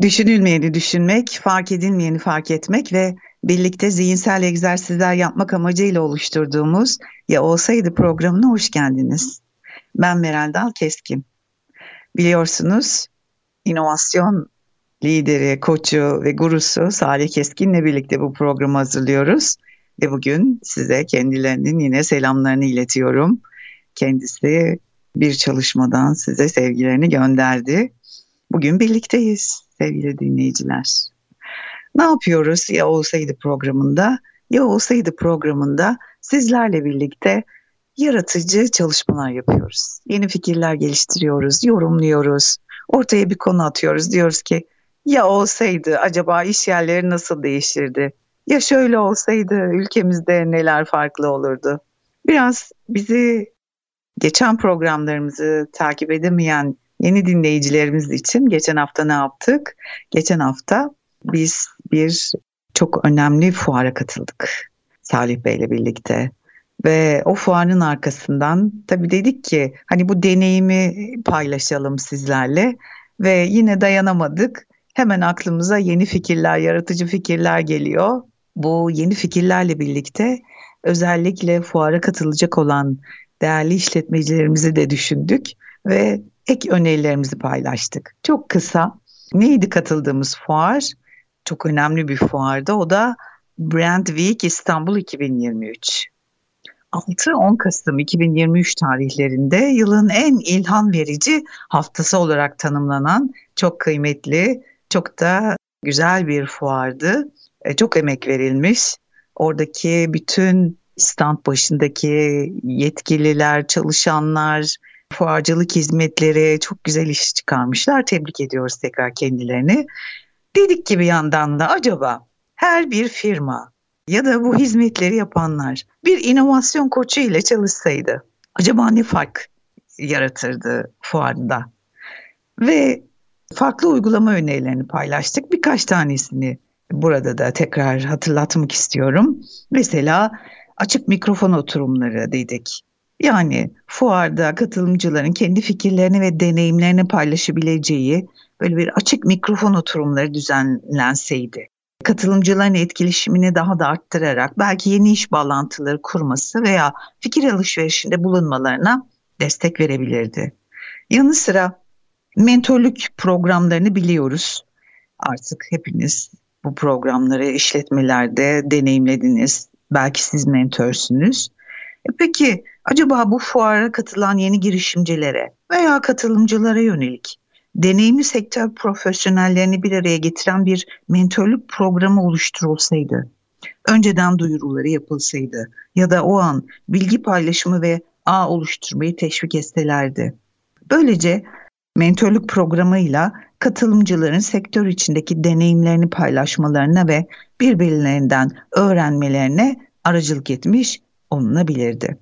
Düşünülmeyeni düşünmek, fark edilmeyeni fark etmek ve birlikte zihinsel egzersizler yapmak amacıyla oluşturduğumuz Ya Olsaydı programına hoş geldiniz. Ben Meral Dal Keskin. Biliyorsunuz inovasyon lideri, koçu ve gurusu Salih Keskin'le birlikte bu programı hazırlıyoruz. Ve bugün size kendilerinin yine selamlarını iletiyorum. Kendisi bir çalışmadan size sevgilerini gönderdi. Bugün birlikteyiz sevgili dinleyiciler. Ne yapıyoruz ya olsaydı programında? Ya olsaydı programında sizlerle birlikte yaratıcı çalışmalar yapıyoruz. Yeni fikirler geliştiriyoruz, yorumluyoruz. Ortaya bir konu atıyoruz. Diyoruz ki ya olsaydı acaba iş yerleri nasıl değişirdi? Ya şöyle olsaydı ülkemizde neler farklı olurdu? Biraz bizi geçen programlarımızı takip edemeyen yeni dinleyicilerimiz için geçen hafta ne yaptık? Geçen hafta biz bir çok önemli fuara katıldık Salih Bey ile birlikte. Ve o fuarın arkasından tabii dedik ki hani bu deneyimi paylaşalım sizlerle ve yine dayanamadık. Hemen aklımıza yeni fikirler, yaratıcı fikirler geliyor. Bu yeni fikirlerle birlikte özellikle fuara katılacak olan değerli işletmecilerimizi de düşündük ve ek önerilerimizi paylaştık. Çok kısa neydi katıldığımız fuar? Çok önemli bir fuarda o da Brand Week İstanbul 2023. 6-10 Kasım 2023 tarihlerinde yılın en ilham verici haftası olarak tanımlanan çok kıymetli, çok da güzel bir fuardı. E, çok emek verilmiş. Oradaki bütün stand başındaki yetkililer, çalışanlar, fuarcılık hizmetleri çok güzel iş çıkarmışlar. Tebrik ediyoruz tekrar kendilerini. Dedik ki bir yandan da acaba her bir firma ya da bu hizmetleri yapanlar bir inovasyon koçu ile çalışsaydı acaba ne fark yaratırdı fuarda? Ve farklı uygulama önerilerini paylaştık. Birkaç tanesini burada da tekrar hatırlatmak istiyorum. Mesela açık mikrofon oturumları dedik. Yani fuarda katılımcıların kendi fikirlerini ve deneyimlerini paylaşabileceği böyle bir açık mikrofon oturumları düzenlenseydi. Katılımcıların etkileşimini daha da arttırarak belki yeni iş bağlantıları kurması veya fikir alışverişinde bulunmalarına destek verebilirdi. Yanı sıra mentorluk programlarını biliyoruz. Artık hepiniz bu programları işletmelerde deneyimlediniz. Belki siz mentörsünüz. E peki acaba bu fuara katılan yeni girişimcilere veya katılımcılara yönelik deneyimli sektör profesyonellerini bir araya getiren bir mentorluk programı oluşturulsaydı, önceden duyuruları yapılsaydı ya da o an bilgi paylaşımı ve ağ oluşturmayı teşvik etselerdi. Böylece mentorluk programıyla katılımcıların sektör içindeki deneyimlerini paylaşmalarına ve birbirlerinden öğrenmelerine aracılık etmiş olunabilirdi.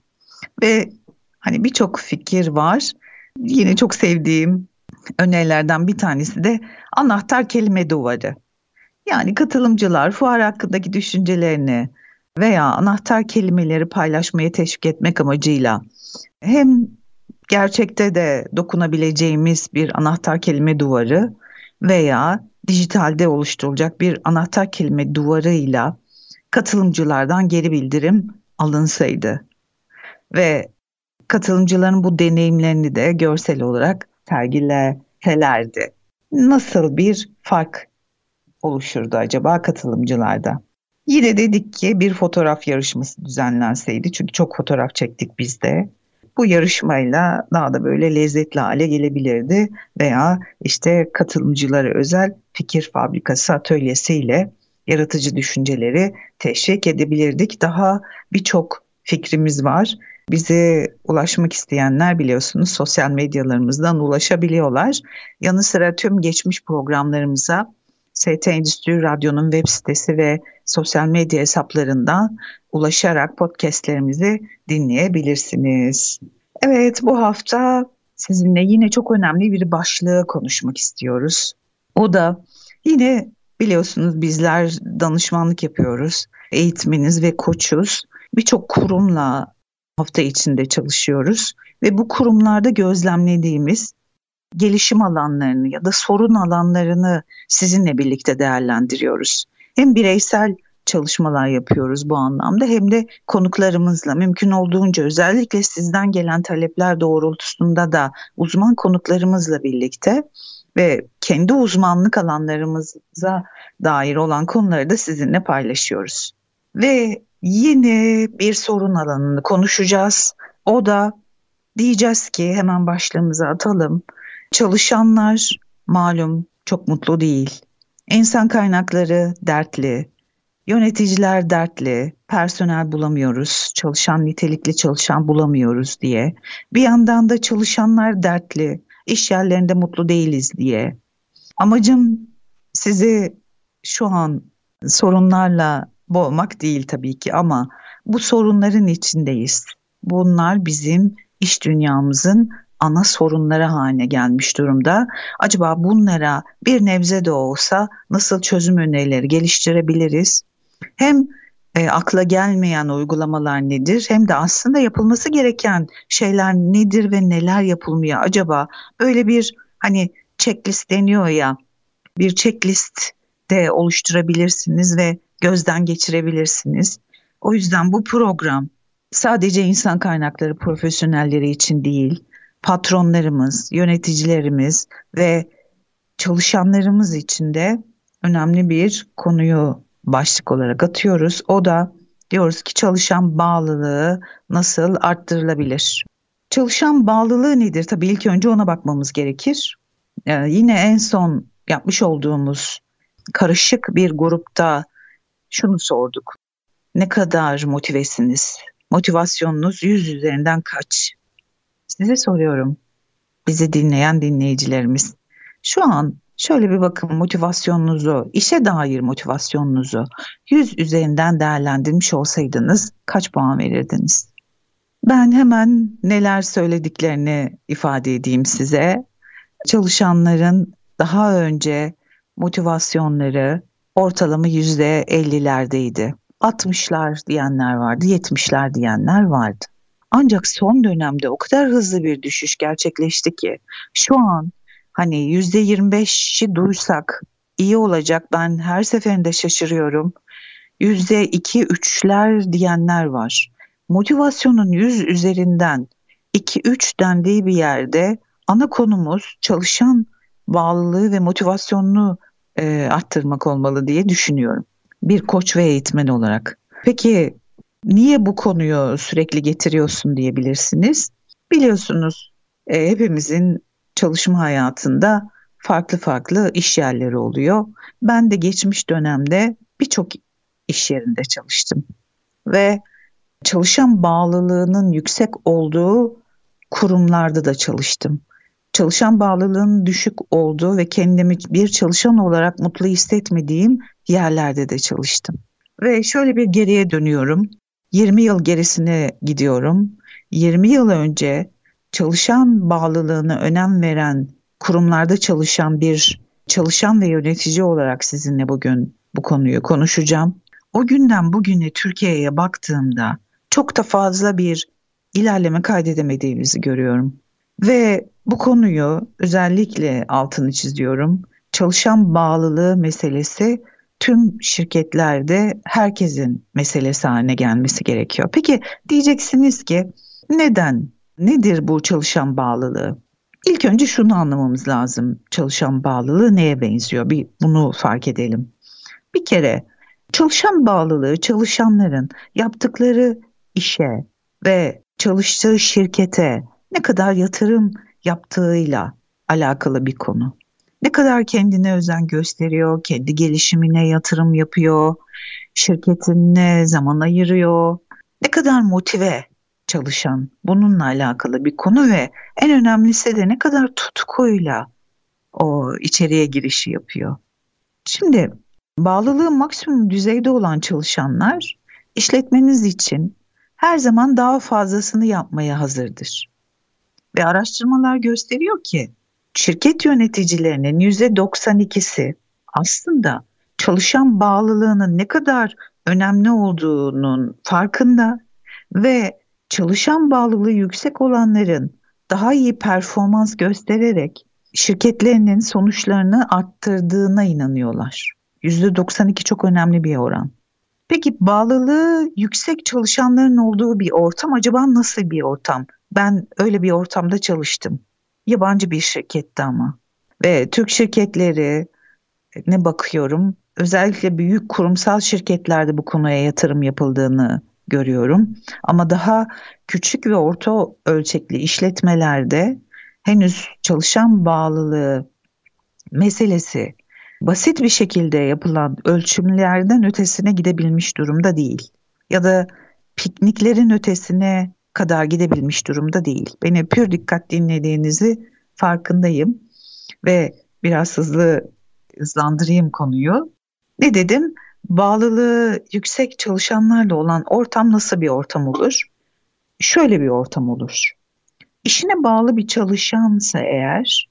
Ve hani birçok fikir var. Yine çok sevdiğim önerilerden bir tanesi de anahtar kelime duvarı. Yani katılımcılar fuar hakkındaki düşüncelerini veya anahtar kelimeleri paylaşmaya teşvik etmek amacıyla hem gerçekte de dokunabileceğimiz bir anahtar kelime duvarı veya dijitalde oluşturulacak bir anahtar kelime duvarıyla katılımcılardan geri bildirim alınsaydı ve katılımcıların bu deneyimlerini de görsel olarak sergileselerdi. Nasıl bir fark oluşurdu acaba katılımcılarda? Yine dedik ki bir fotoğraf yarışması düzenlenseydi çünkü çok fotoğraf çektik biz de. Bu yarışmayla daha da böyle lezzetli hale gelebilirdi veya işte katılımcılara özel fikir fabrikası atölyesiyle yaratıcı düşünceleri teşvik edebilirdik. Daha birçok fikrimiz var. Bize ulaşmak isteyenler biliyorsunuz sosyal medyalarımızdan ulaşabiliyorlar. Yanı sıra tüm geçmiş programlarımıza ST Endüstri Radyo'nun web sitesi ve sosyal medya hesaplarından ulaşarak podcastlerimizi dinleyebilirsiniz. Evet bu hafta sizinle yine çok önemli bir başlığı konuşmak istiyoruz. O da yine biliyorsunuz bizler danışmanlık yapıyoruz. Eğitmeniz ve koçuz. Birçok kurumla hafta içinde çalışıyoruz ve bu kurumlarda gözlemlediğimiz gelişim alanlarını ya da sorun alanlarını sizinle birlikte değerlendiriyoruz. Hem bireysel çalışmalar yapıyoruz bu anlamda hem de konuklarımızla mümkün olduğunca özellikle sizden gelen talepler doğrultusunda da uzman konuklarımızla birlikte ve kendi uzmanlık alanlarımıza dair olan konuları da sizinle paylaşıyoruz. Ve yine bir sorun alanını konuşacağız. O da diyeceğiz ki hemen başlığımıza atalım. Çalışanlar malum çok mutlu değil. İnsan kaynakları dertli, yöneticiler dertli, personel bulamıyoruz, çalışan nitelikli çalışan bulamıyoruz diye. Bir yandan da çalışanlar dertli, iş yerlerinde mutlu değiliz diye. Amacım sizi şu an sorunlarla boğmak değil tabii ki ama bu sorunların içindeyiz. Bunlar bizim iş dünyamızın ana sorunları haline gelmiş durumda. Acaba bunlara bir nebze de olsa nasıl çözüm önerileri geliştirebiliriz? Hem e, akla gelmeyen uygulamalar nedir hem de aslında yapılması gereken şeyler nedir ve neler yapılmıyor acaba? Böyle bir hani checklist deniyor ya bir checklist de oluşturabilirsiniz ve gözden geçirebilirsiniz. O yüzden bu program sadece insan kaynakları profesyonelleri için değil, patronlarımız, yöneticilerimiz ve çalışanlarımız için de önemli bir konuyu başlık olarak atıyoruz. O da diyoruz ki çalışan bağlılığı nasıl arttırılabilir? Çalışan bağlılığı nedir? Tabii ilk önce ona bakmamız gerekir. Ee, yine en son yapmış olduğumuz karışık bir grupta şunu sorduk. Ne kadar motivesiniz? Motivasyonunuz 100 üzerinden kaç? Size soruyorum. Bizi dinleyen dinleyicilerimiz. Şu an şöyle bir bakın motivasyonunuzu, işe dair motivasyonunuzu 100 üzerinden değerlendirmiş olsaydınız kaç puan verirdiniz? Ben hemen neler söylediklerini ifade edeyim size. Çalışanların daha önce motivasyonları ortalama yüzde 50'lerdeydi. 60'lar diyenler vardı, 70'ler diyenler vardı. Ancak son dönemde o kadar hızlı bir düşüş gerçekleşti ki şu an hani yüzde 25'i duysak iyi olacak ben her seferinde şaşırıyorum. Yüzde iki üçler diyenler var. Motivasyonun yüz üzerinden 2-3 dendiği bir yerde ana konumuz çalışan bağlılığı ve motivasyonunu e, arttırmak olmalı diye düşünüyorum. Bir koç ve eğitmen olarak. Peki niye bu konuyu sürekli getiriyorsun diyebilirsiniz. Biliyorsunuz e, hepimizin çalışma hayatında farklı farklı iş yerleri oluyor. Ben de geçmiş dönemde birçok iş yerinde çalıştım ve çalışan bağlılığının yüksek olduğu kurumlarda da çalıştım. Çalışan bağlılığının düşük olduğu ve kendimi bir çalışan olarak mutlu hissetmediğim yerlerde de çalıştım. Ve şöyle bir geriye dönüyorum. 20 yıl gerisine gidiyorum. 20 yıl önce çalışan bağlılığına önem veren kurumlarda çalışan bir çalışan ve yönetici olarak sizinle bugün bu konuyu konuşacağım. O günden bugüne Türkiye'ye baktığımda çok da fazla bir ilerleme kaydedemediğimizi görüyorum. Ve bu konuyu özellikle altını çiziyorum. Çalışan bağlılığı meselesi tüm şirketlerde herkesin meselesi haline gelmesi gerekiyor. Peki diyeceksiniz ki neden? Nedir bu çalışan bağlılığı? İlk önce şunu anlamamız lazım. Çalışan bağlılığı neye benziyor? Bir bunu fark edelim. Bir kere çalışan bağlılığı çalışanların yaptıkları işe ve çalıştığı şirkete ne kadar yatırım yaptığıyla alakalı bir konu ne kadar kendine özen gösteriyor, kendi gelişimine yatırım yapıyor, şirketine zaman ayırıyor, ne kadar motive çalışan bununla alakalı bir konu ve en önemlisi de ne kadar tutkuyla o içeriye girişi yapıyor. Şimdi bağlılığı maksimum düzeyde olan çalışanlar işletmeniz için her zaman daha fazlasını yapmaya hazırdır. Ve araştırmalar gösteriyor ki şirket yöneticilerinin %92'si aslında çalışan bağlılığının ne kadar önemli olduğunun farkında ve çalışan bağlılığı yüksek olanların daha iyi performans göstererek şirketlerinin sonuçlarını arttırdığına inanıyorlar. %92 çok önemli bir oran. Peki bağlılığı yüksek çalışanların olduğu bir ortam acaba nasıl bir ortam? Ben öyle bir ortamda çalıştım. Yabancı bir şirkette ama. Ve Türk şirketleri ne bakıyorum? Özellikle büyük kurumsal şirketlerde bu konuya yatırım yapıldığını görüyorum. Ama daha küçük ve orta ölçekli işletmelerde henüz çalışan bağlılığı meselesi basit bir şekilde yapılan ölçümlerden ötesine gidebilmiş durumda değil. Ya da pikniklerin ötesine kadar gidebilmiş durumda değil. Beni pür dikkat dinlediğinizi farkındayım ve biraz hızlı hızlandırayım konuyu. Ne dedim? Bağlılığı yüksek çalışanlarla olan ortam nasıl bir ortam olur? Şöyle bir ortam olur. İşine bağlı bir çalışansa eğer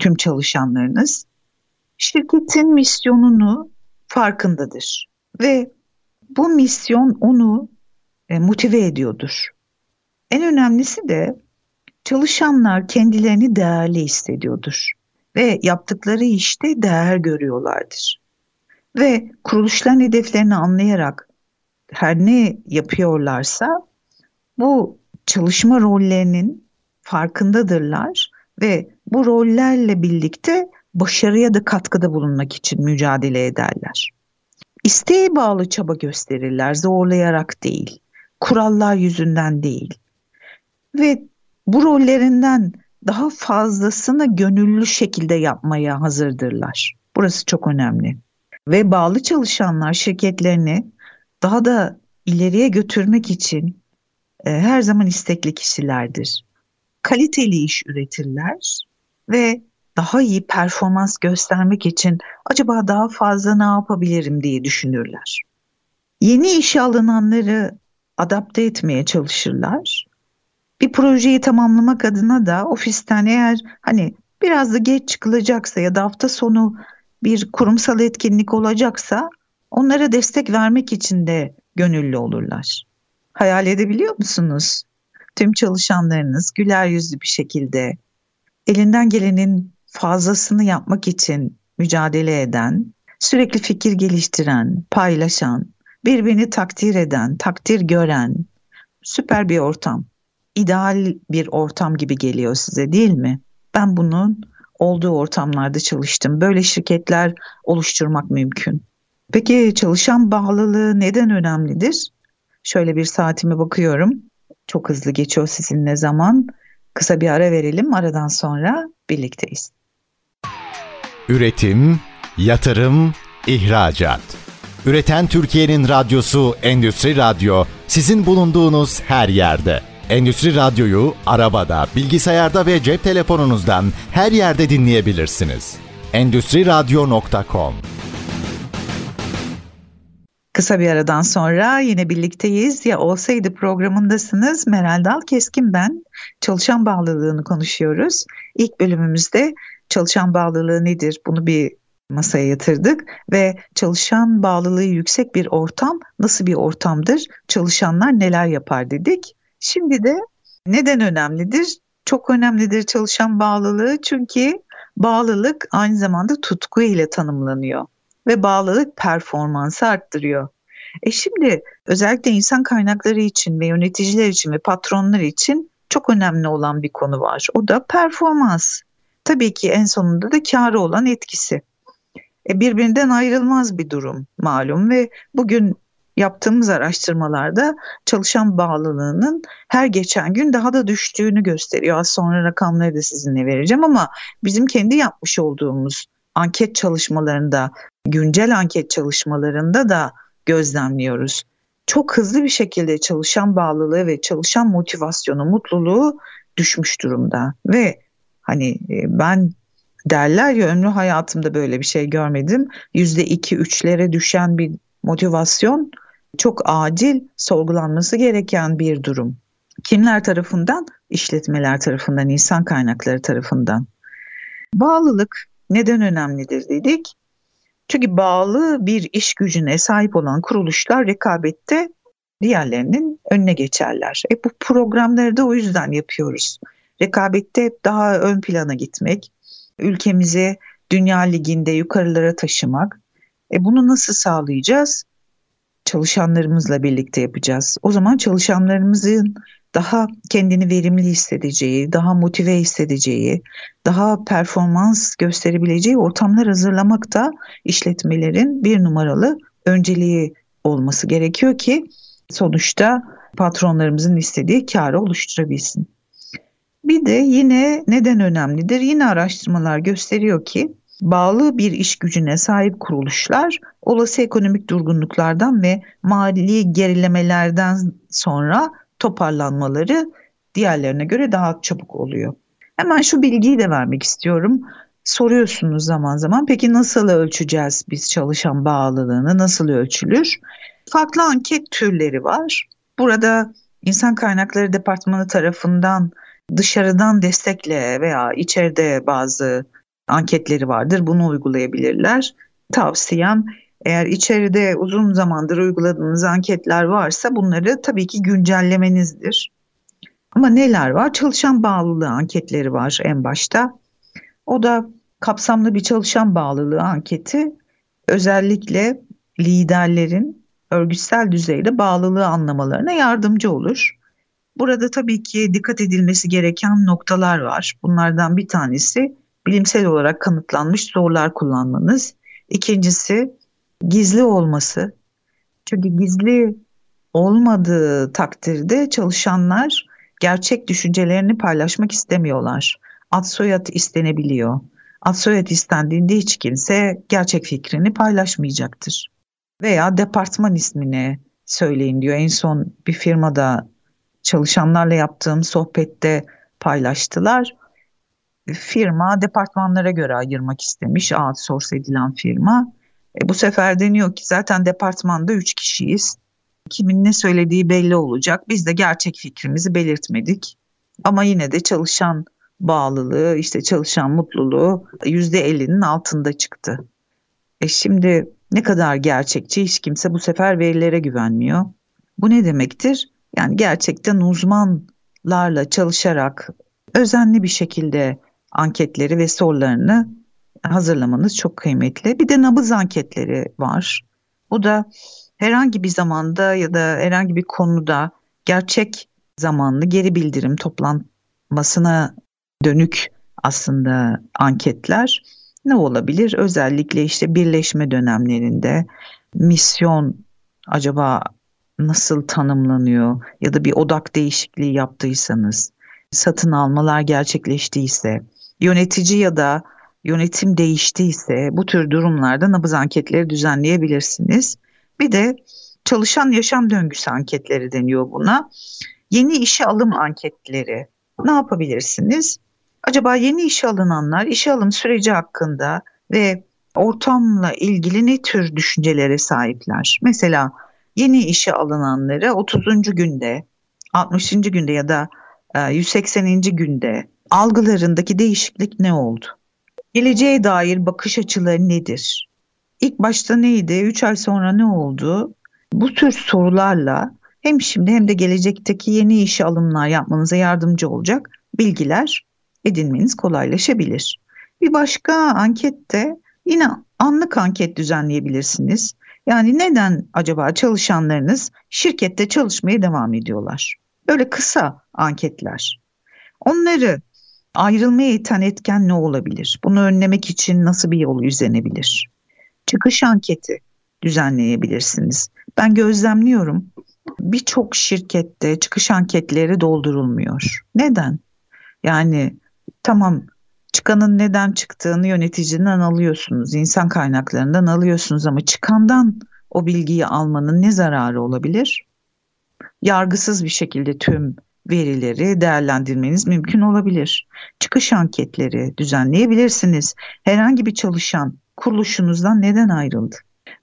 tüm çalışanlarınız şirketin misyonunu farkındadır ve bu misyon onu e, motive ediyordur. En önemlisi de çalışanlar kendilerini değerli hissediyordur ve yaptıkları işte değer görüyorlardır. Ve kuruluşların hedeflerini anlayarak her ne yapıyorlarsa bu çalışma rollerinin farkındadırlar ve bu rollerle birlikte başarıya da katkıda bulunmak için mücadele ederler. İsteğe bağlı çaba gösterirler, zorlayarak değil, kurallar yüzünden değil. Ve bu rollerinden daha fazlasını gönüllü şekilde yapmaya hazırdırlar. Burası çok önemli. Ve bağlı çalışanlar şirketlerini daha da ileriye götürmek için e, her zaman istekli kişilerdir. Kaliteli iş üretirler ve daha iyi performans göstermek için acaba daha fazla ne yapabilirim diye düşünürler. Yeni işe alınanları adapte etmeye çalışırlar. Bir projeyi tamamlamak adına da ofisten eğer hani biraz da geç çıkılacaksa ya da hafta sonu bir kurumsal etkinlik olacaksa onlara destek vermek için de gönüllü olurlar. Hayal edebiliyor musunuz? Tüm çalışanlarınız güler yüzlü bir şekilde elinden gelenin fazlasını yapmak için mücadele eden, sürekli fikir geliştiren, paylaşan, birbirini takdir eden, takdir gören süper bir ortam. İdeal bir ortam gibi geliyor size değil mi? Ben bunun olduğu ortamlarda çalıştım. Böyle şirketler oluşturmak mümkün. Peki çalışan bağlılığı neden önemlidir? Şöyle bir saatime bakıyorum. Çok hızlı geçiyor sizinle zaman. Kısa bir ara verelim. Aradan sonra birlikteyiz. Üretim, yatırım, ihracat. Üreten Türkiye'nin radyosu Endüstri Radyo sizin bulunduğunuz her yerde. Endüstri Radyo'yu arabada, bilgisayarda ve cep telefonunuzdan her yerde dinleyebilirsiniz. Endüstri Radyo.com Kısa bir aradan sonra yine birlikteyiz. Ya olsaydı programındasınız. Meral Dal Keskin ben. Çalışan bağlılığını konuşuyoruz. İlk bölümümüzde çalışan bağlılığı nedir? Bunu bir masaya yatırdık ve çalışan bağlılığı yüksek bir ortam nasıl bir ortamdır? Çalışanlar neler yapar dedik. Şimdi de neden önemlidir? Çok önemlidir çalışan bağlılığı çünkü bağlılık aynı zamanda tutku ile tanımlanıyor ve bağlılık performansı arttırıyor. E şimdi özellikle insan kaynakları için ve yöneticiler için ve patronlar için çok önemli olan bir konu var. O da performans. Tabii ki en sonunda da karı olan etkisi. E birbirinden ayrılmaz bir durum malum ve bugün yaptığımız araştırmalarda çalışan bağlılığının her geçen gün daha da düştüğünü gösteriyor. Az sonra rakamları da sizinle vereceğim ama bizim kendi yapmış olduğumuz anket çalışmalarında, güncel anket çalışmalarında da gözlemliyoruz. Çok hızlı bir şekilde çalışan bağlılığı ve çalışan motivasyonu, mutluluğu düşmüş durumda ve hani e, ben derler ya ömrü hayatımda böyle bir şey görmedim. Yüzde iki üçlere düşen bir motivasyon çok acil sorgulanması gereken bir durum. Kimler tarafından? İşletmeler tarafından, insan kaynakları tarafından. Bağlılık neden önemlidir dedik? Çünkü bağlı bir iş gücüne sahip olan kuruluşlar rekabette diğerlerinin önüne geçerler. E bu programları da o yüzden yapıyoruz. Rekabette daha ön plana gitmek, ülkemizi dünya liginde yukarılara taşımak. E bunu nasıl sağlayacağız? Çalışanlarımızla birlikte yapacağız. O zaman çalışanlarımızın daha kendini verimli hissedeceği, daha motive hissedeceği, daha performans gösterebileceği ortamlar hazırlamak da işletmelerin bir numaralı önceliği olması gerekiyor ki sonuçta patronlarımızın istediği karı oluşturabilsin. Bir de yine neden önemlidir? Yine araştırmalar gösteriyor ki bağlı bir iş gücüne sahip kuruluşlar olası ekonomik durgunluklardan ve mali gerilemelerden sonra toparlanmaları diğerlerine göre daha çabuk oluyor. Hemen şu bilgiyi de vermek istiyorum. Soruyorsunuz zaman zaman peki nasıl ölçeceğiz biz çalışan bağlılığını nasıl ölçülür? Farklı anket türleri var. Burada insan kaynakları departmanı tarafından dışarıdan destekle veya içeride bazı anketleri vardır. Bunu uygulayabilirler. Tavsiyem eğer içeride uzun zamandır uyguladığınız anketler varsa bunları tabii ki güncellemenizdir. Ama neler var? Çalışan bağlılığı anketleri var en başta. O da kapsamlı bir çalışan bağlılığı anketi özellikle liderlerin örgütsel düzeyde bağlılığı anlamalarına yardımcı olur. Burada tabii ki dikkat edilmesi gereken noktalar var. Bunlardan bir tanesi bilimsel olarak kanıtlanmış sorular kullanmanız. İkincisi gizli olması. Çünkü gizli olmadığı takdirde çalışanlar gerçek düşüncelerini paylaşmak istemiyorlar. Ad soyad istenebiliyor. Ad soyad istendiğinde hiç kimse gerçek fikrini paylaşmayacaktır. Veya departman ismini söyleyin diyor. En son bir firmada çalışanlarla yaptığım sohbette paylaştılar. Firma departmanlara göre ayırmak istemiş outsource edilen firma. E, bu sefer deniyor ki zaten departmanda 3 kişiyiz. Kimin ne söylediği belli olacak. Biz de gerçek fikrimizi belirtmedik. Ama yine de çalışan bağlılığı, işte çalışan mutluluğu %50'nin altında çıktı. E şimdi ne kadar gerçekçi hiç kimse bu sefer verilere güvenmiyor. Bu ne demektir? Yani gerçekten uzmanlarla çalışarak özenli bir şekilde anketleri ve sorularını hazırlamanız çok kıymetli. Bir de nabız anketleri var. Bu da herhangi bir zamanda ya da herhangi bir konuda gerçek zamanlı geri bildirim toplanmasına dönük aslında anketler ne olabilir? Özellikle işte birleşme dönemlerinde misyon acaba nasıl tanımlanıyor ya da bir odak değişikliği yaptıysanız, satın almalar gerçekleştiyse, yönetici ya da yönetim değiştiyse bu tür durumlarda nabız anketleri düzenleyebilirsiniz. Bir de çalışan yaşam döngüsü anketleri deniyor buna. Yeni işe alım anketleri. Ne yapabilirsiniz? Acaba yeni işe alınanlar işe alım süreci hakkında ve ortamla ilgili ne tür düşüncelere sahipler? Mesela yeni işe alınanları 30. günde, 60. günde ya da 180. E, günde algılarındaki değişiklik ne oldu? Geleceğe dair bakış açıları nedir? İlk başta neydi? 3 ay sonra ne oldu? Bu tür sorularla hem şimdi hem de gelecekteki yeni işe alımlar yapmanıza yardımcı olacak bilgiler edinmeniz kolaylaşabilir. Bir başka ankette yine anlık anket düzenleyebilirsiniz. Yani neden acaba çalışanlarınız şirkette çalışmaya devam ediyorlar? Böyle kısa anketler. Onları ayrılmaya iten etken ne olabilir? Bunu önlemek için nasıl bir yol izlenebilir? Çıkış anketi düzenleyebilirsiniz. Ben gözlemliyorum. Birçok şirkette çıkış anketleri doldurulmuyor. Neden? Yani tamam çıkanın neden çıktığını yöneticiden alıyorsunuz, insan kaynaklarından alıyorsunuz ama çıkandan o bilgiyi almanın ne zararı olabilir? Yargısız bir şekilde tüm verileri değerlendirmeniz mümkün olabilir. Çıkış anketleri düzenleyebilirsiniz. Herhangi bir çalışan kuruluşunuzdan neden ayrıldı?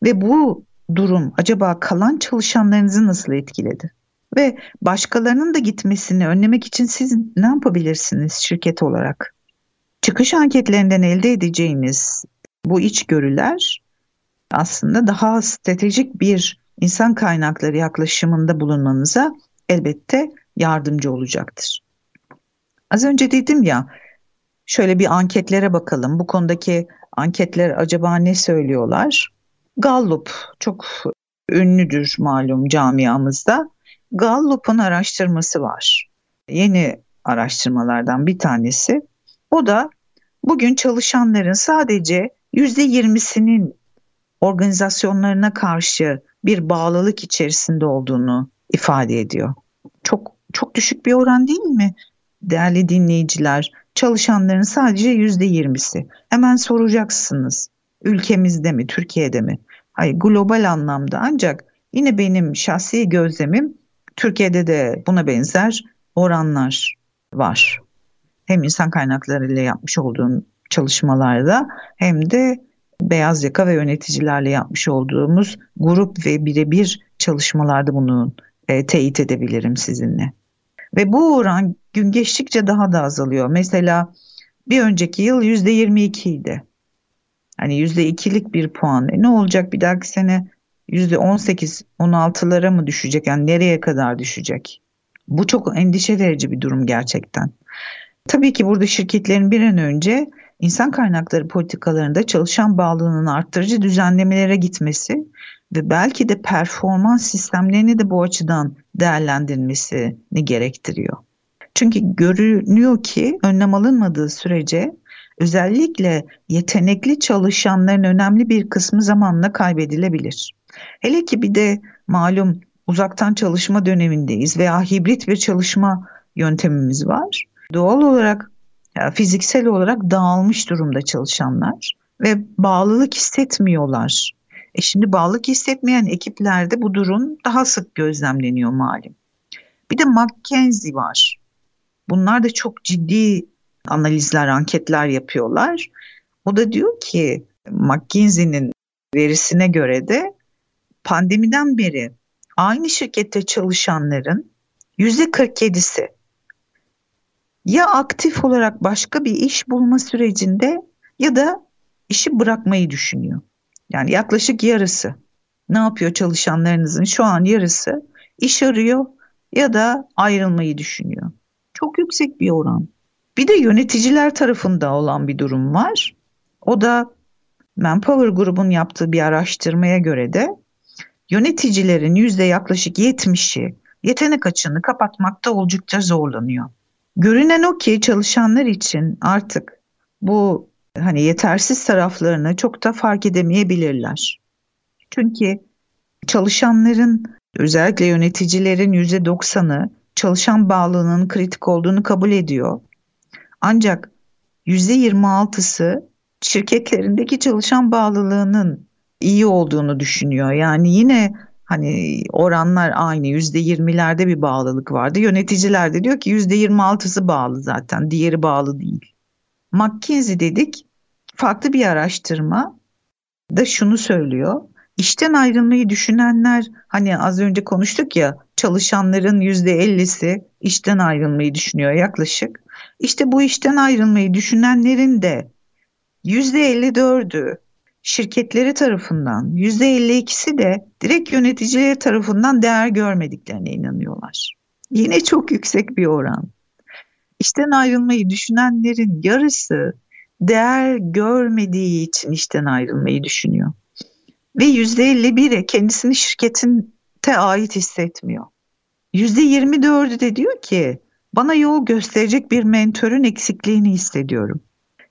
Ve bu durum acaba kalan çalışanlarınızı nasıl etkiledi? Ve başkalarının da gitmesini önlemek için siz ne yapabilirsiniz şirket olarak? Çıkış anketlerinden elde edeceğiniz bu içgörüler aslında daha stratejik bir insan kaynakları yaklaşımında bulunmanıza elbette yardımcı olacaktır. Az önce dedim ya şöyle bir anketlere bakalım. Bu konudaki anketler acaba ne söylüyorlar? Gallup çok ünlüdür malum camiamızda. Gallup'un araştırması var. Yeni araştırmalardan bir tanesi. O da bugün çalışanların sadece yüzde yirmisinin organizasyonlarına karşı bir bağlılık içerisinde olduğunu ifade ediyor. Çok çok düşük bir oran değil mi? Değerli dinleyiciler, çalışanların sadece yüzde yirmisi. Hemen soracaksınız. Ülkemizde mi, Türkiye'de mi? Hayır, global anlamda ancak yine benim şahsi gözlemim Türkiye'de de buna benzer oranlar var. Hem insan kaynakları ile yapmış olduğum çalışmalarda hem de beyaz yaka ve yöneticilerle yapmış olduğumuz grup ve birebir çalışmalarda bunu e, teyit edebilirim sizinle. Ve bu oran gün geçtikçe daha da azalıyor. Mesela bir önceki yıl yüzde 22 idi. Hani yüzde ikilik bir puan. E ne olacak bir dahaki sene yüzde 18, 16'lara mı düşecek? Yani nereye kadar düşecek? Bu çok endişe verici bir durum gerçekten. Tabii ki burada şirketlerin bir an önce insan kaynakları politikalarında çalışan bağlılığının arttırıcı düzenlemelere gitmesi ve belki de performans sistemlerini de bu açıdan değerlendirilmesini gerektiriyor. Çünkü görünüyor ki önlem alınmadığı sürece özellikle yetenekli çalışanların önemli bir kısmı zamanla kaybedilebilir. Hele ki bir de malum uzaktan çalışma dönemindeyiz veya hibrit bir çalışma yöntemimiz var. Doğal olarak fiziksel olarak dağılmış durumda çalışanlar ve bağlılık hissetmiyorlar. E şimdi bağlılık hissetmeyen ekiplerde bu durum daha sık gözlemleniyor malum. Bir de McKinsey var. Bunlar da çok ciddi analizler, anketler yapıyorlar. O da diyor ki McKinsey'nin verisine göre de pandemiden beri aynı şirkette çalışanların yüzde 47'si ya aktif olarak başka bir iş bulma sürecinde ya da işi bırakmayı düşünüyor. Yani yaklaşık yarısı. Ne yapıyor çalışanlarınızın şu an yarısı iş arıyor ya da ayrılmayı düşünüyor. Çok yüksek bir oran. Bir de yöneticiler tarafında olan bir durum var. O da Manpower grubun yaptığı bir araştırmaya göre de yöneticilerin yüzde yaklaşık 70'i yetenek açığını kapatmakta oldukça zorlanıyor. Görünen o ki çalışanlar için artık bu hani yetersiz taraflarını çok da fark edemeyebilirler. Çünkü çalışanların özellikle yöneticilerin yüzde doksanı çalışan bağlılığının kritik olduğunu kabul ediyor. Ancak yüzde yirmi altısı şirketlerindeki çalışan bağlılığının iyi olduğunu düşünüyor. Yani yine hani oranlar aynı yüzde yirmilerde bir bağlılık vardı. Yöneticiler de diyor ki yüzde yirmi altısı bağlı zaten diğeri bağlı değil. McKinsey dedik farklı bir araştırma da şunu söylüyor. İşten ayrılmayı düşünenler hani az önce konuştuk ya çalışanların yüzde ellisi işten ayrılmayı düşünüyor yaklaşık. İşte bu işten ayrılmayı düşünenlerin de yüzde elli dördü şirketleri tarafından yüzde 52'si de direkt yöneticileri tarafından değer görmediklerine inanıyorlar. Yine çok yüksek bir oran. İşten ayrılmayı düşünenlerin yarısı değer görmediği için işten ayrılmayı düşünüyor. Ve yüzde 51'e kendisini şirketinte ait hissetmiyor. Yüzde 24'ü de diyor ki bana yol gösterecek bir mentörün eksikliğini hissediyorum.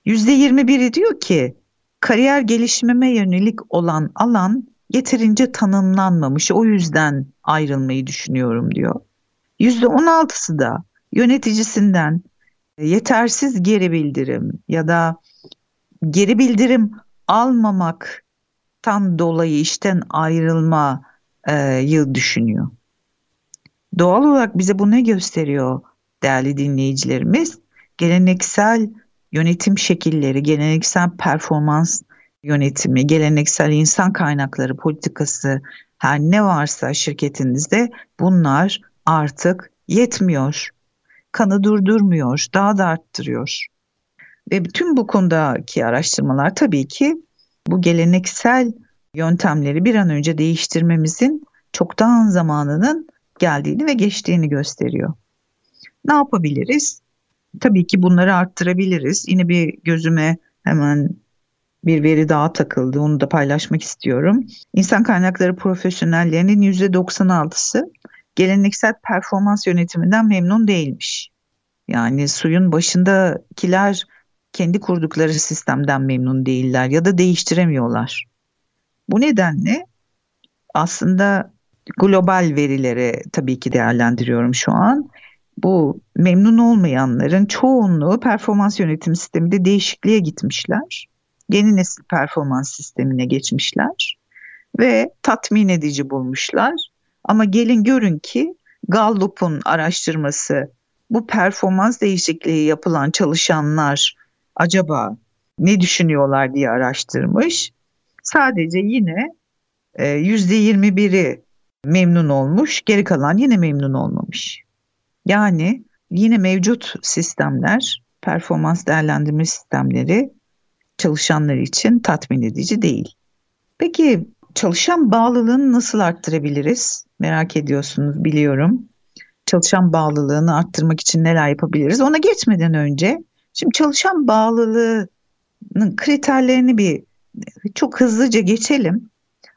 Yüzde 21'i diyor ki kariyer gelişmeme yönelik olan alan yeterince tanımlanmamış. O yüzden ayrılmayı düşünüyorum diyor. %16'sı da yöneticisinden yetersiz geri bildirim ya da geri bildirim almamaktan dolayı işten ayrılmayı düşünüyor. Doğal olarak bize bu ne gösteriyor değerli dinleyicilerimiz? Geleneksel yönetim şekilleri, geleneksel performans yönetimi, geleneksel insan kaynakları politikası her ne varsa şirketinizde bunlar artık yetmiyor. Kanı durdurmuyor, daha da arttırıyor. Ve bütün bu konudaki araştırmalar tabii ki bu geleneksel yöntemleri bir an önce değiştirmemizin çoktan zamanının geldiğini ve geçtiğini gösteriyor. Ne yapabiliriz? Tabii ki bunları arttırabiliriz. Yine bir gözüme hemen bir veri daha takıldı. Onu da paylaşmak istiyorum. İnsan kaynakları profesyonellerinin %96'sı geleneksel performans yönetiminden memnun değilmiş. Yani suyun başındakiler kendi kurdukları sistemden memnun değiller ya da değiştiremiyorlar. Bu nedenle aslında global verileri tabii ki değerlendiriyorum şu an. Bu memnun olmayanların çoğunluğu performans yönetim sisteminde değişikliğe gitmişler. Yeni nesil performans sistemine geçmişler ve tatmin edici bulmuşlar. Ama gelin görün ki Gallup'un araştırması bu performans değişikliği yapılan çalışanlar acaba ne düşünüyorlar diye araştırmış. Sadece yine yüzde yirmi biri memnun olmuş, geri kalan yine memnun olmamış. Yani yine mevcut sistemler, performans değerlendirme sistemleri çalışanlar için tatmin edici değil. Peki çalışan bağlılığını nasıl arttırabiliriz? Merak ediyorsunuz biliyorum. Çalışan bağlılığını arttırmak için neler yapabiliriz? Ona geçmeden önce şimdi çalışan bağlılığının kriterlerini bir çok hızlıca geçelim.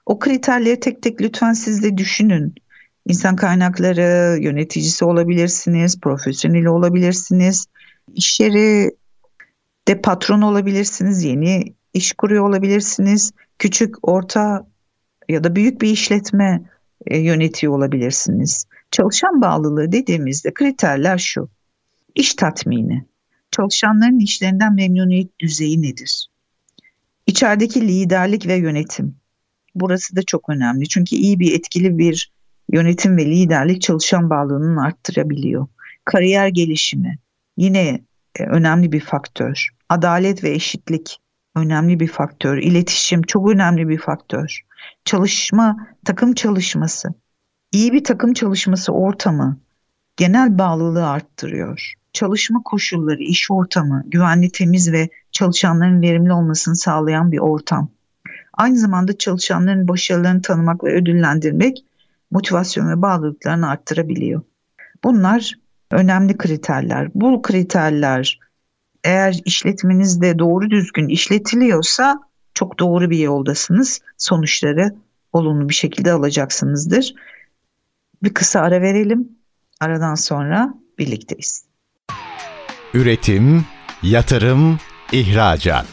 O kriterleri tek tek lütfen siz de düşünün. İnsan kaynakları yöneticisi olabilirsiniz, profesyonel olabilirsiniz. İş yeri de patron olabilirsiniz, yeni iş kuruyor olabilirsiniz. Küçük, orta ya da büyük bir işletme e, yönetiyor olabilirsiniz. Çalışan bağlılığı dediğimizde kriterler şu. İş tatmini. Çalışanların işlerinden memnuniyet düzeyi nedir? İçerideki liderlik ve yönetim. Burası da çok önemli. Çünkü iyi bir etkili bir yönetim ve liderlik çalışan bağlılığını arttırabiliyor. Kariyer gelişimi yine e, önemli bir faktör. Adalet ve eşitlik önemli bir faktör. İletişim çok önemli bir faktör. Çalışma, takım çalışması, iyi bir takım çalışması ortamı genel bağlılığı arttırıyor. Çalışma koşulları, iş ortamı, güvenli, temiz ve çalışanların verimli olmasını sağlayan bir ortam. Aynı zamanda çalışanların başarılarını tanımak ve ödüllendirmek motivasyon ve bağlılıklarını arttırabiliyor. Bunlar önemli kriterler. Bu kriterler eğer işletmenizde doğru düzgün işletiliyorsa çok doğru bir yoldasınız. Sonuçları olumlu bir şekilde alacaksınızdır. Bir kısa ara verelim. Aradan sonra birlikteyiz. Üretim, yatırım, ihracat.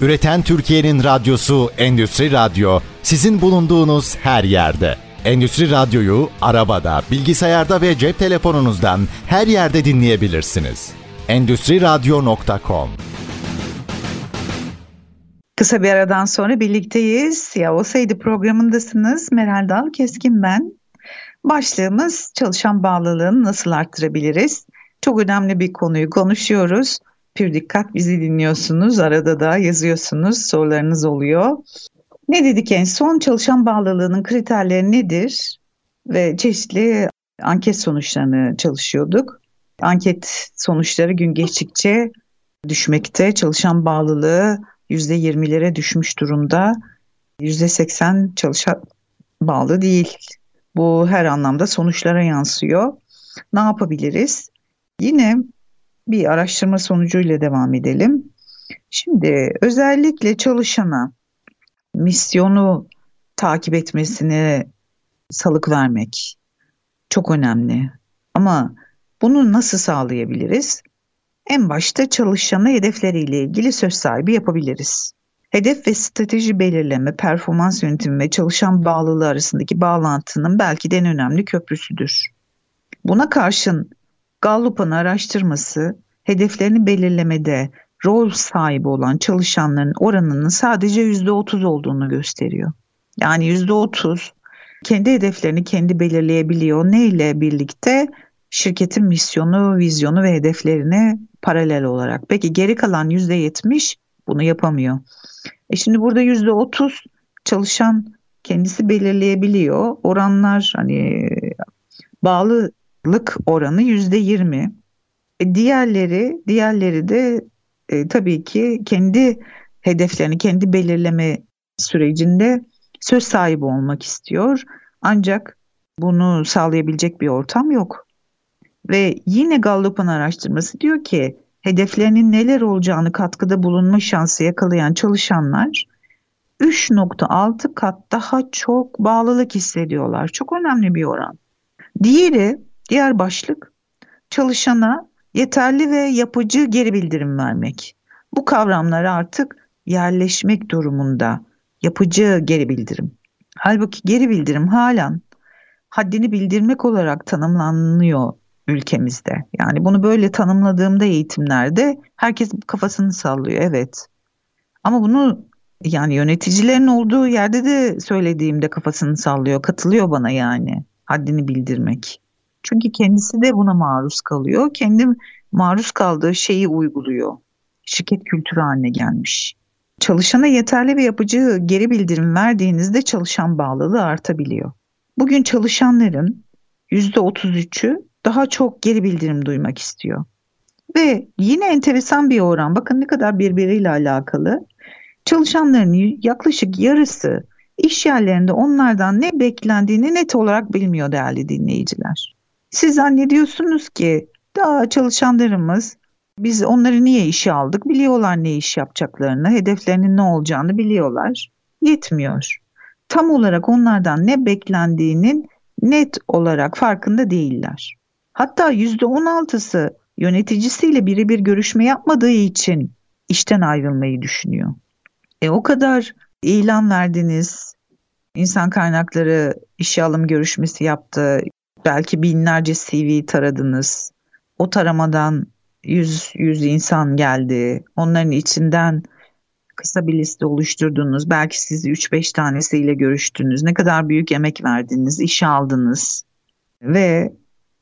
Üreten Türkiye'nin radyosu Endüstri Radyo sizin bulunduğunuz her yerde. Endüstri Radyo'yu arabada, bilgisayarda ve cep telefonunuzdan her yerde dinleyebilirsiniz. Endüstri Radyo.com Kısa bir aradan sonra birlikteyiz. Ya olsaydı programındasınız. Meral Dal Keskin ben. Başlığımız çalışan bağlılığını nasıl arttırabiliriz? Çok önemli bir konuyu konuşuyoruz. Pür dikkat bizi dinliyorsunuz. Arada da yazıyorsunuz. Sorularınız oluyor. Ne dedik en son? Çalışan bağlılığının kriterleri nedir? Ve çeşitli anket sonuçlarını çalışıyorduk. Anket sonuçları gün geçtikçe düşmekte. Çalışan bağlılığı %20'lere düşmüş durumda. %80 çalışan bağlı değil. Bu her anlamda sonuçlara yansıyor. Ne yapabiliriz? Yine bir araştırma sonucuyla devam edelim. Şimdi özellikle çalışana misyonu takip etmesine salık vermek çok önemli. Ama bunu nasıl sağlayabiliriz? En başta çalışanı hedefleriyle ilgili söz sahibi yapabiliriz. Hedef ve strateji belirleme, performans yönetimi ve çalışan bağlılığı arasındaki bağlantının belki de en önemli köprüsüdür. Buna karşın Gallup'un araştırması hedeflerini belirlemede rol sahibi olan çalışanların oranının sadece %30 olduğunu gösteriyor. Yani %30 kendi hedeflerini kendi belirleyebiliyor. Ne ile birlikte? Şirketin misyonu, vizyonu ve hedeflerine paralel olarak. Peki geri kalan %70 bunu yapamıyor. E şimdi burada %30 çalışan kendisi belirleyebiliyor. Oranlar hani bağlılık oranı %20. E diğerleri diğerleri de e, tabii ki kendi hedeflerini kendi belirleme sürecinde söz sahibi olmak istiyor. Ancak bunu sağlayabilecek bir ortam yok. Ve yine Gallup'un araştırması diyor ki hedeflerinin neler olacağını katkıda bulunma şansı yakalayan çalışanlar 3.6 kat daha çok bağlılık hissediyorlar. Çok önemli bir oran. Diğeri, diğer başlık çalışana yeterli ve yapıcı geri bildirim vermek. Bu kavramlar artık yerleşmek durumunda. Yapıcı geri bildirim. Halbuki geri bildirim halen haddini bildirmek olarak tanımlanıyor ülkemizde. Yani bunu böyle tanımladığımda eğitimlerde herkes kafasını sallıyor evet. Ama bunu yani yöneticilerin olduğu yerde de söylediğimde kafasını sallıyor, katılıyor bana yani haddini bildirmek. Çünkü kendisi de buna maruz kalıyor. Kendi maruz kaldığı şeyi uyguluyor. Şirket kültürü haline gelmiş. Çalışana yeterli ve yapıcı geri bildirim verdiğinizde çalışan bağlılığı artabiliyor. Bugün çalışanların %33'ü daha çok geri bildirim duymak istiyor. Ve yine enteresan bir oran. Bakın ne kadar birbiriyle alakalı. Çalışanların yaklaşık yarısı iş yerlerinde onlardan ne beklendiğini net olarak bilmiyor değerli dinleyiciler. Siz zannediyorsunuz ki daha çalışanlarımız biz onları niye işe aldık biliyorlar ne iş yapacaklarını, hedeflerinin ne olacağını biliyorlar. Yetmiyor. Tam olarak onlardan ne beklendiğinin net olarak farkında değiller. Hatta %16'sı yöneticisiyle birebir görüşme yapmadığı için işten ayrılmayı düşünüyor. E o kadar ilan verdiniz, insan kaynakları işe alım görüşmesi yaptı, belki binlerce CV taradınız. O taramadan 100, 100 insan geldi. Onların içinden kısa bir liste oluşturdunuz. Belki siz 3-5 tanesiyle görüştünüz. Ne kadar büyük emek verdiniz, işe aldınız. Ve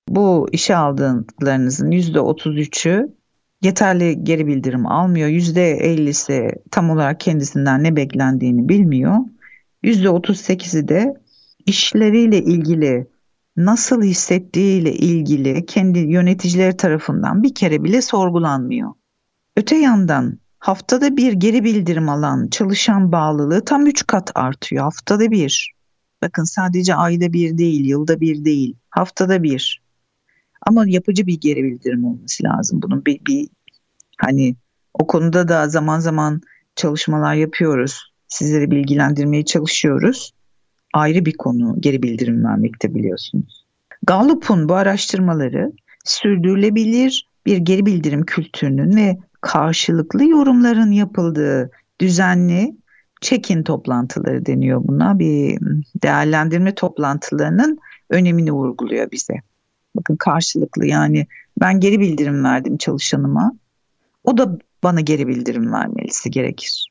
bu işe aldığınızın %33'ü yeterli geri bildirim almıyor. %50'si tam olarak kendisinden ne beklendiğini bilmiyor. %38'i de işleriyle ilgili nasıl hissettiğiyle ilgili kendi yöneticileri tarafından bir kere bile sorgulanmıyor. Öte yandan haftada bir geri bildirim alan çalışan bağlılığı tam 3 kat artıyor haftada bir. Bakın sadece ayda bir değil, yılda bir değil, haftada bir. Ama yapıcı bir geri bildirim olması lazım. Bunun bir, bir hani o konuda da zaman zaman çalışmalar yapıyoruz. Sizleri bilgilendirmeye çalışıyoruz. Ayrı bir konu geri bildirim vermekte biliyorsunuz. Gallup'un bu araştırmaları sürdürülebilir bir geri bildirim kültürünün ve karşılıklı yorumların yapıldığı düzenli check-in toplantıları deniyor buna. Bir değerlendirme toplantılarının önemini vurguluyor bize. Bakın karşılıklı yani ben geri bildirim verdim çalışanıma. O da bana geri bildirim vermelisi gerekir.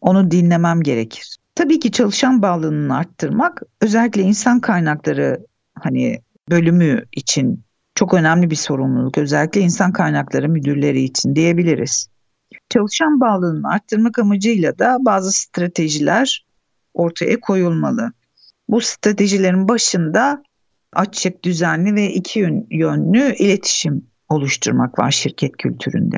Onu dinlemem gerekir. Tabii ki çalışan bağlılığını arttırmak özellikle insan kaynakları hani bölümü için çok önemli bir sorumluluk. Özellikle insan kaynakları müdürleri için diyebiliriz. Çalışan bağlılığını arttırmak amacıyla da bazı stratejiler ortaya koyulmalı. Bu stratejilerin başında açık, düzenli ve iki yönlü iletişim oluşturmak var şirket kültüründe.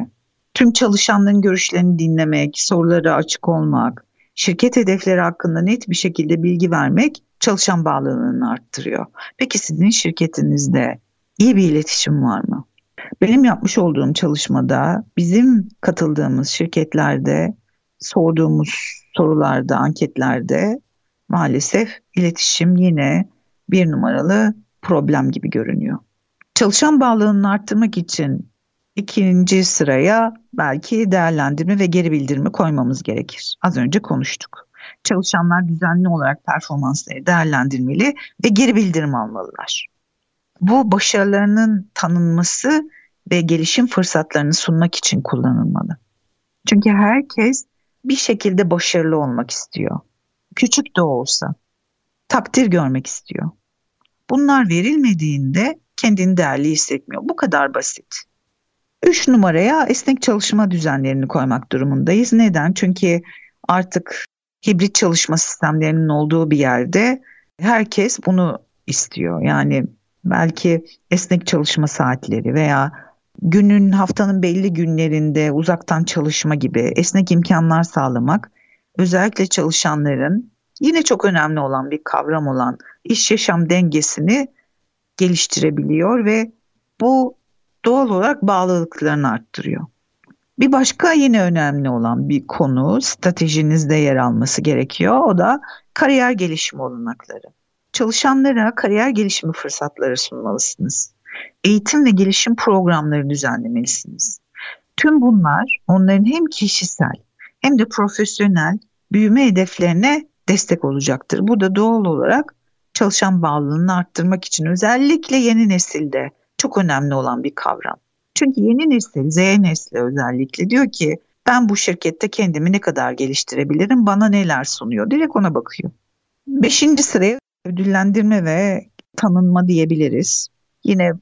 Tüm çalışanların görüşlerini dinlemek, soruları açık olmak, şirket hedefleri hakkında net bir şekilde bilgi vermek çalışan bağlılığını arttırıyor. Peki sizin şirketinizde iyi bir iletişim var mı? Benim yapmış olduğum çalışmada bizim katıldığımız şirketlerde sorduğumuz sorularda, anketlerde maalesef iletişim yine bir numaralı problem gibi görünüyor. Çalışan bağlılığını arttırmak için ikinci sıraya belki değerlendirme ve geri bildirimi koymamız gerekir. Az önce konuştuk. Çalışanlar düzenli olarak performansları değerlendirmeli ve geri bildirim almalılar. Bu başarılarının tanınması ve gelişim fırsatlarını sunmak için kullanılmalı. Çünkü herkes bir şekilde başarılı olmak istiyor. Küçük de olsa. takdir görmek istiyor. Bunlar verilmediğinde kendini değerli hissetmiyor. Bu kadar basit. Üç numaraya esnek çalışma düzenlerini koymak durumundayız. Neden? Çünkü artık hibrit çalışma sistemlerinin olduğu bir yerde herkes bunu istiyor. Yani belki esnek çalışma saatleri veya günün haftanın belli günlerinde uzaktan çalışma gibi esnek imkanlar sağlamak özellikle çalışanların yine çok önemli olan bir kavram olan iş yaşam dengesini geliştirebiliyor ve bu doğal olarak bağlılıklarını arttırıyor. Bir başka yine önemli olan bir konu stratejinizde yer alması gerekiyor. O da kariyer gelişim olanakları. Çalışanlara kariyer gelişimi fırsatları sunmalısınız. Eğitim ve gelişim programları düzenlemelisiniz. Tüm bunlar onların hem kişisel hem de profesyonel büyüme hedeflerine destek olacaktır. Bu da doğal olarak çalışan bağlılığını arttırmak için özellikle yeni nesilde çok önemli olan bir kavram. Çünkü yeni nesil, Z nesli özellikle diyor ki ben bu şirkette kendimi ne kadar geliştirebilirim, bana neler sunuyor, direkt ona bakıyor. Beşinci sıraya ödüllendirme ve tanınma diyebiliriz. Yine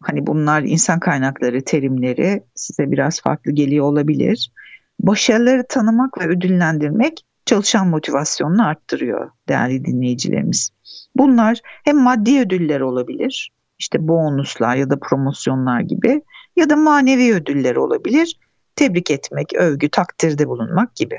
hani bunlar insan kaynakları terimleri size biraz farklı geliyor olabilir. Başarıları tanımak ve ödüllendirmek çalışan motivasyonunu arttırıyor değerli dinleyicilerimiz. Bunlar hem maddi ödüller olabilir, işte bonuslar ya da promosyonlar gibi ya da manevi ödüller olabilir. Tebrik etmek, övgü, takdirde bulunmak gibi.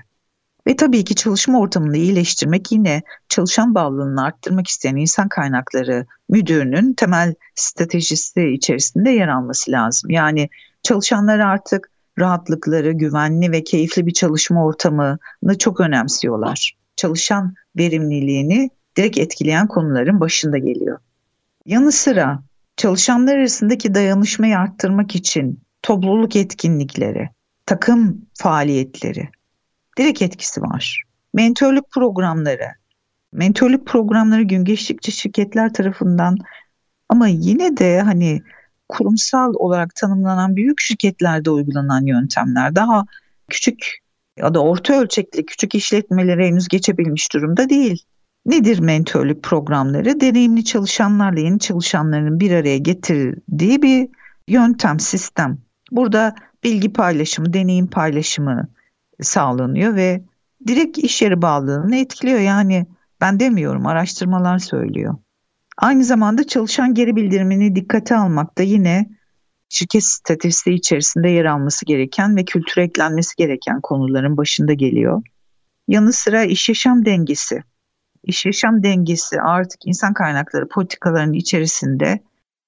Ve tabii ki çalışma ortamını iyileştirmek yine çalışan bağlılığını arttırmak isteyen insan kaynakları müdürünün temel stratejisi içerisinde yer alması lazım. Yani çalışanlar artık rahatlıkları, güvenli ve keyifli bir çalışma ortamını çok önemsiyorlar. Çalışan verimliliğini direkt etkileyen konuların başında geliyor. Yanı sıra çalışanlar arasındaki dayanışmayı arttırmak için topluluk etkinlikleri, takım faaliyetleri direkt etkisi var. Mentörlük programları, mentörlük programları gün geçtikçe şirketler tarafından ama yine de hani kurumsal olarak tanımlanan büyük şirketlerde uygulanan yöntemler daha küçük ya da orta ölçekli küçük işletmelere henüz geçebilmiş durumda değil. Nedir mentörlük programları? Deneyimli çalışanlarla yeni çalışanların bir araya getirdiği bir yöntem, sistem. Burada bilgi paylaşımı, deneyim paylaşımı sağlanıyor ve direkt iş yeri bağlılığını etkiliyor. Yani ben demiyorum, araştırmalar söylüyor. Aynı zamanda çalışan geri bildirimini dikkate almak da yine şirket stratejisi içerisinde yer alması gereken ve kültüre eklenmesi gereken konuların başında geliyor. Yanı sıra iş yaşam dengesi iş yaşam dengesi artık insan kaynakları politikalarının içerisinde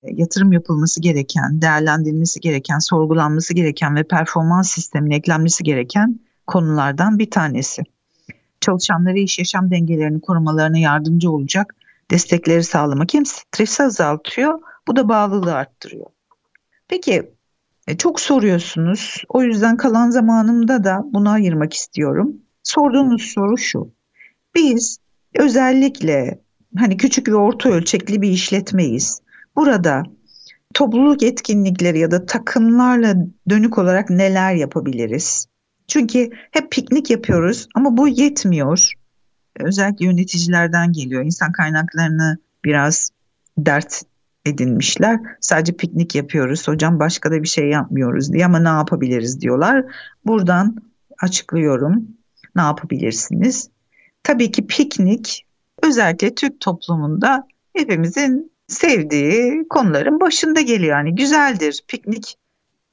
e, yatırım yapılması gereken, değerlendirilmesi gereken, sorgulanması gereken ve performans sistemine eklenmesi gereken konulardan bir tanesi. Çalışanlara iş yaşam dengelerini korumalarına yardımcı olacak destekleri sağlamak hem stresi azaltıyor, bu da bağlılığı arttırıyor. Peki e, çok soruyorsunuz. O yüzden kalan zamanımda da buna ayırmak istiyorum. Sorduğunuz soru şu. Biz Özellikle hani küçük ve orta ölçekli bir işletmeyiz. Burada topluluk etkinlikleri ya da takımlarla dönük olarak neler yapabiliriz? Çünkü hep piknik yapıyoruz ama bu yetmiyor. Özellikle yöneticilerden geliyor. İnsan kaynaklarını biraz dert edinmişler. Sadece piknik yapıyoruz. Hocam başka da bir şey yapmıyoruz diye ama ne yapabiliriz diyorlar. Buradan açıklıyorum. Ne yapabilirsiniz? Tabii ki piknik özellikle Türk toplumunda hepimizin sevdiği konuların başında geliyor. Yani güzeldir piknik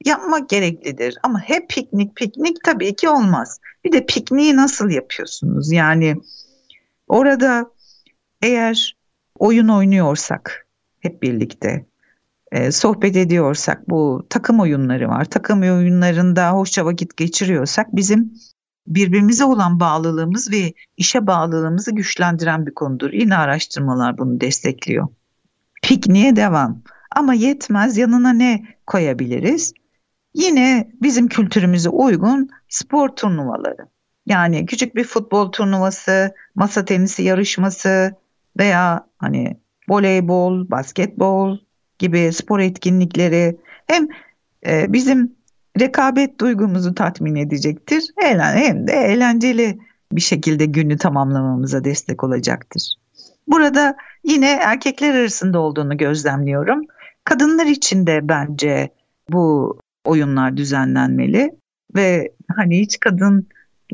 yapmak gereklidir ama hep piknik piknik tabii ki olmaz. Bir de pikniği nasıl yapıyorsunuz? Yani orada eğer oyun oynuyorsak hep birlikte e, sohbet ediyorsak bu takım oyunları var. Takım oyunlarında hoşça vakit geçiriyorsak bizim birbirimize olan bağlılığımız ve işe bağlılığımızı güçlendiren bir konudur. Yine araştırmalar bunu destekliyor. Pikniğe devam. Ama yetmez yanına ne koyabiliriz? Yine bizim kültürümüze uygun spor turnuvaları. Yani küçük bir futbol turnuvası, masa tenisi yarışması veya hani voleybol, basketbol gibi spor etkinlikleri hem e, bizim rekabet duygumuzu tatmin edecektir. Hem de eğlenceli bir şekilde günü tamamlamamıza destek olacaktır. Burada yine erkekler arasında olduğunu gözlemliyorum. Kadınlar için de bence bu oyunlar düzenlenmeli ve hani hiç kadınlar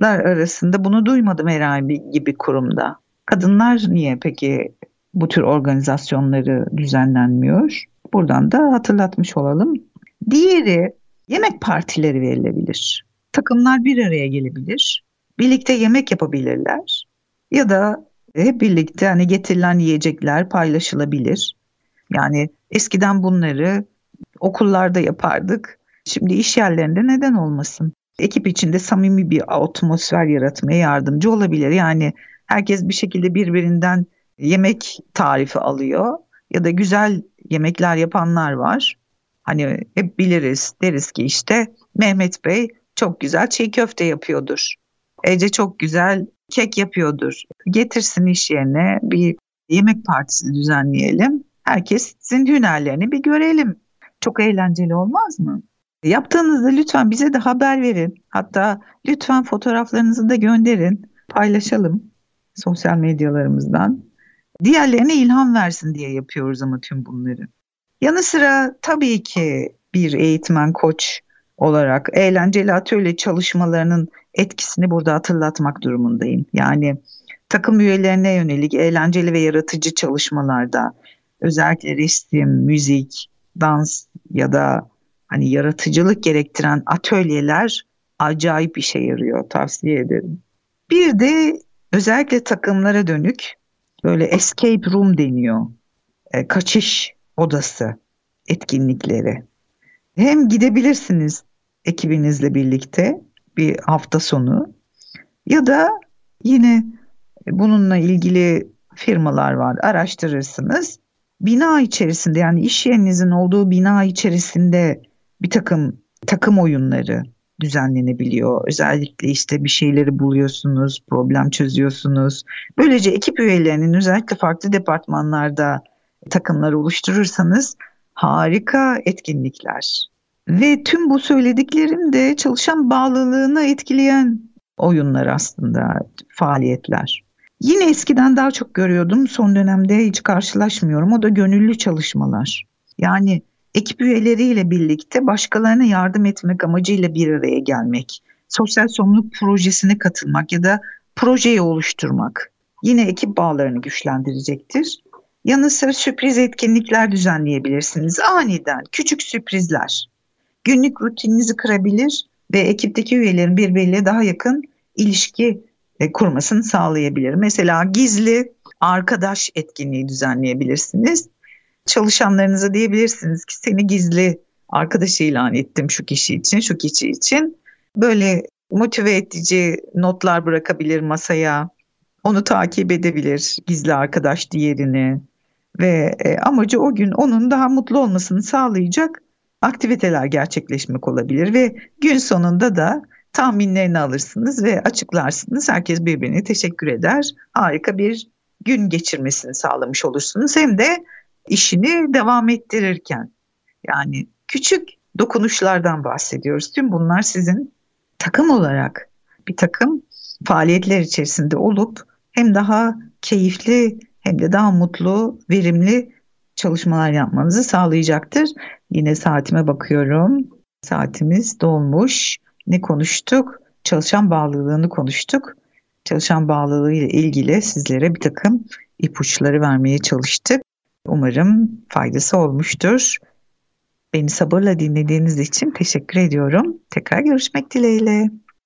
arasında bunu duymadım herhangi bir kurumda. Kadınlar niye peki bu tür organizasyonları düzenlenmiyor? Buradan da hatırlatmış olalım. Diğeri yemek partileri verilebilir. Takımlar bir araya gelebilir. Birlikte yemek yapabilirler. Ya da hep birlikte hani getirilen yiyecekler paylaşılabilir. Yani eskiden bunları okullarda yapardık. Şimdi iş yerlerinde neden olmasın? Ekip içinde samimi bir atmosfer yaratmaya yardımcı olabilir. Yani herkes bir şekilde birbirinden yemek tarifi alıyor ya da güzel yemekler yapanlar var. Hani hep biliriz deriz ki işte Mehmet Bey çok güzel çiğ köfte yapıyordur. Ece çok güzel kek yapıyordur. Getirsin iş yerine bir yemek partisi düzenleyelim. Herkesin hünerlerini bir görelim. Çok eğlenceli olmaz mı? Yaptığınızda lütfen bize de haber verin. Hatta lütfen fotoğraflarınızı da gönderin. Paylaşalım sosyal medyalarımızdan. Diğerlerine ilham versin diye yapıyoruz ama tüm bunları. Yanı sıra tabii ki bir eğitmen koç olarak eğlenceli atölye çalışmalarının etkisini burada hatırlatmak durumundayım. Yani takım üyelerine yönelik eğlenceli ve yaratıcı çalışmalarda özellikle resim, müzik, dans ya da hani yaratıcılık gerektiren atölyeler acayip işe yarıyor tavsiye ederim. Bir de özellikle takımlara dönük böyle escape room deniyor. E, kaçış odası etkinlikleri. Hem gidebilirsiniz ekibinizle birlikte bir hafta sonu ya da yine bununla ilgili firmalar var araştırırsınız. Bina içerisinde yani iş yerinizin olduğu bina içerisinde bir takım takım oyunları düzenlenebiliyor. Özellikle işte bir şeyleri buluyorsunuz, problem çözüyorsunuz. Böylece ekip üyelerinin özellikle farklı departmanlarda takımları oluşturursanız harika etkinlikler. Ve tüm bu söylediklerim de çalışan bağlılığını etkileyen oyunlar aslında, faaliyetler. Yine eskiden daha çok görüyordum, son dönemde hiç karşılaşmıyorum. O da gönüllü çalışmalar. Yani ekip üyeleriyle birlikte başkalarına yardım etmek amacıyla bir araya gelmek, sosyal sorumluluk projesine katılmak ya da projeyi oluşturmak yine ekip bağlarını güçlendirecektir. Yanı sıra sürpriz etkinlikler düzenleyebilirsiniz. Aniden küçük sürprizler. Günlük rutininizi kırabilir ve ekipteki üyelerin birbiriyle daha yakın ilişki e, kurmasını sağlayabilir. Mesela gizli arkadaş etkinliği düzenleyebilirsiniz. Çalışanlarınıza diyebilirsiniz ki seni gizli arkadaş ilan ettim şu kişi için, şu kişi için. Böyle motive edici notlar bırakabilir masaya. Onu takip edebilir gizli arkadaş diğerini ve e, amacı o gün onun daha mutlu olmasını sağlayacak aktiviteler gerçekleşmek olabilir ve gün sonunda da tahminlerini alırsınız ve açıklarsınız. Herkes birbirine teşekkür eder. Harika bir gün geçirmesini sağlamış olursunuz. Hem de işini devam ettirirken yani küçük dokunuşlardan bahsediyoruz. Tüm bunlar sizin takım olarak bir takım faaliyetler içerisinde olup hem daha keyifli hem de daha mutlu, verimli çalışmalar yapmanızı sağlayacaktır. Yine saatime bakıyorum. Saatimiz dolmuş. Ne konuştuk? Çalışan bağlılığını konuştuk. Çalışan bağlılığı ile ilgili sizlere bir takım ipuçları vermeye çalıştık. Umarım faydası olmuştur. Beni sabırla dinlediğiniz için teşekkür ediyorum. Tekrar görüşmek dileğiyle.